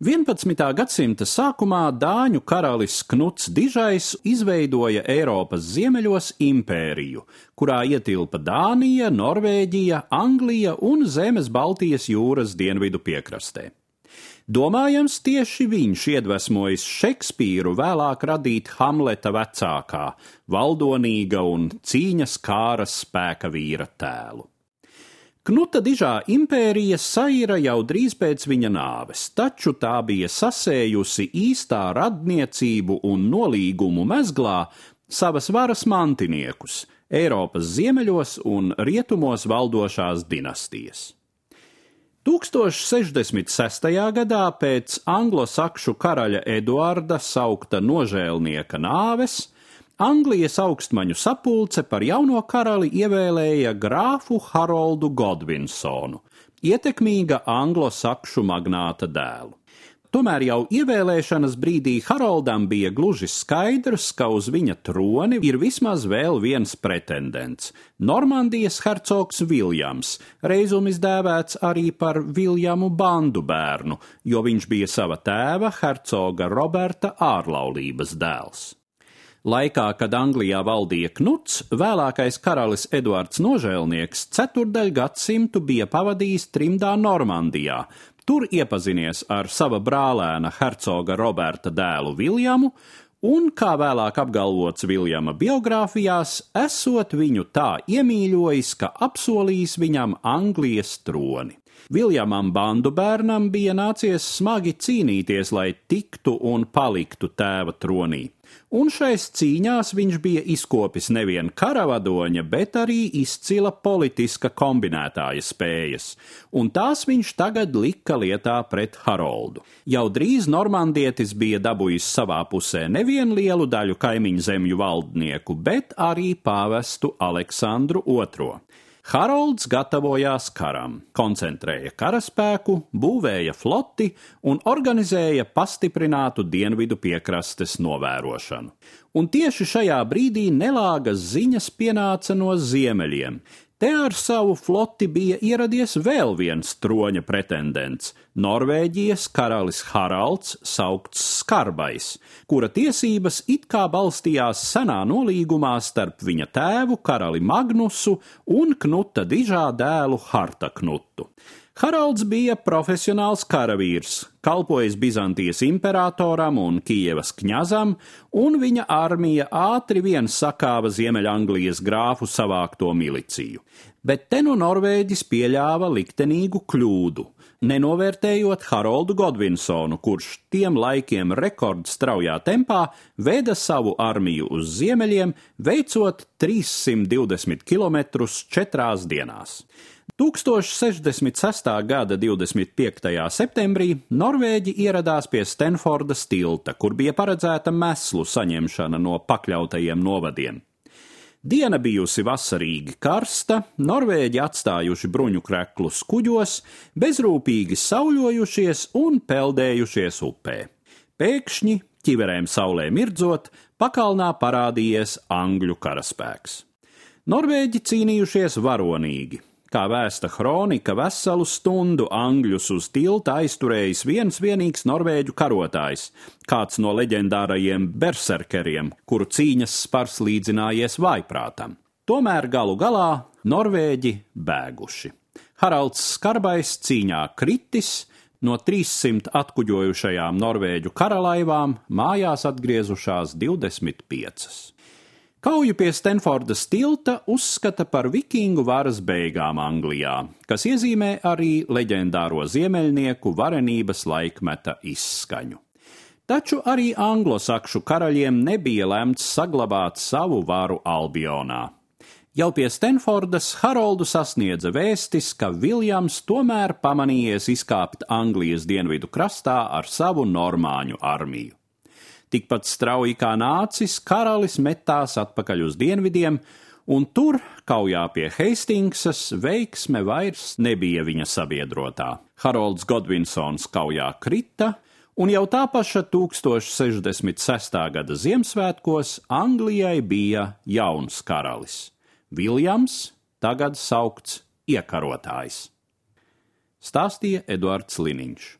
11. gadsimta sākumā Dāņu karalis Knuts Dižais izveidoja Eiropas ziemeļos impēriju, kurā ietilpa Dānija, Norvēģija, Anglija un zemes Baltijas jūras dienvidu piekrastē. Domājams, tieši viņš iedvesmojis Šekspīru vēlāk radīt Hamleta vecākā, valdonīga un cīņas kāras spēka vīra tēlu. Knuta dižā impērija saira jau drīz pēc viņa nāves, taču tā bija sasējusi īstā radniecību un nolīgumu mezglā savas varas mantiniekus, Eiropas ziemeļos un rietumos valdošās dinastijas. 1066. gadā pēc anglosakšu karaļa Eduarda saukta nožēlnieka nāves Anglijas augstmaņu sapulce par jauno karali ievēlēja grāfu Haroldu Godvinsonu, ietekmīga anglosakšu magnāta dēlu. Tomēr jau ievēlēšanas brīdī Haroldam bija gluži skaidrs, ka uz viņa troni ir vismaz vēl viens pretendents - Normandijas hercogs Viljams, reizumis dēvēts arī par Viljamu bandu bērnu, jo viņš bija sava tēva, hercoga Roberta ārlaulības dēls. Laikā, kad Anglijā valdīja Knuts, vēlākais karalis Eduards Nožēlnieks ceturdaļ gadsimtu bija pavadījis trimdā Normandijā, tur iepazinies ar sava brālēna hercoga Roberta dēlu Viljamu, un, kā vēlāk apgalvots Viljama biogrāfijās, esot viņu tā iemīļojis, ka apsolījis viņam Anglijas troni. Viljamam bandu bērnam bija nācies smagi cīnīties, lai tiktu un paliktu tēva tronī un šais cīņās viņš bija izkopis nevien karavadoņa, bet arī izcila politiska kombinētāja spējas, un tās viņš tagad lika lietā pret Haroldu. Jau drīz Normandietis bija dabūjis savā pusē nevienu lielu daļu kaimiņu zemju valdnieku, bet arī pāvestu Aleksandru II. Harolds gatavojās karam, koncentrēja karaspēku, būvēja floti un organizēja pastiprinātu dienvidu piekrastes novērošanu. Un tieši šajā brīdī nelāgas ziņas pienāca no ziemeļiem, Te ar savu floti bija ieradies vēl viens troņa pretendents - Norvēģijas karalis Haralds, saukts Skarbais, kura tiesības it kā balstījās senā nolīgumā starp viņa tēvu, karali Magnusu un Knuta dižā dēlu Harta Knutu. Haralds bija profesionāls karavīrs, kalpojis Bizantijas imperatoram un Kijevas kņazam, un viņa armija ātri vien sakāva Ziemeļanglijas grāfu savākto miliciju. Bet te nu Norvēģis pieļāva liktenīgu kļūdu, nenovērtējot Haroldu Godvinsonu, kurš tiem laikiem rekordstraujā tempā veda savu armiju uz ziemeļiem, veicot 320 km četrās dienās. 1066. gada 25. septembrī Norvēģi ieradās pie Stenfordas tilta, kur bija paredzēta meslu saņemšana no pakļautajiem novadiem. Diena bijusi vasarīgi karsta, norvēģi atstājuši bruņu kreklus kuģos, bezrūpīgi sauļojušies un peldējušies upē. Pēkšņi, ķiverēm saulē mirdzot, pakalnā parādījies angļu karaspēks. Norvēģi cīnījušies varonīgi, Kā vēsta kronika, veselu stundu angļus uz tilta aizturējis viens vienīgs norvēģu karotājs, kāds no leģendārajiem berserkeriem, kuru cīņas spars līdzinājies vaiprātam. Tomēr galu galā norvēģi bēguši. Haralds Skarbais cīņā kritis, no 300 atkuģojušajām norvēģu karalaivām mājās atgriezušās 25. Kauju pie Stenfordas tilta uzskata par vikingu varas beigām Anglijā, kas iezīmē arī leģendāro ziemeļnieku varenības laikmeta izskaņu. Taču arī anglosakšu karaļiem nebija lemts saglabāt savu varu Albionā. Jau pie Stenfordas Haroldu sasniedza vēstis, ka Viljams tomēr pamanījies izkāpt Anglijas dienvidu krastā ar savu normāņu armiju. Tikpat strauji kā nācis, karalis metās atpakaļ uz dienvidiem, un tur, kaujā pie Heistingsas, veiksme vairs nebija viņa sabiedrotā. Harolds Godvinsons kaujā krita, un jau tā paša 1066. gada Ziemassvētkos Anglijai bija jauns karalis - Viljams, tagad saukts iekarotājs. Stāstīja Eduards Liniņš.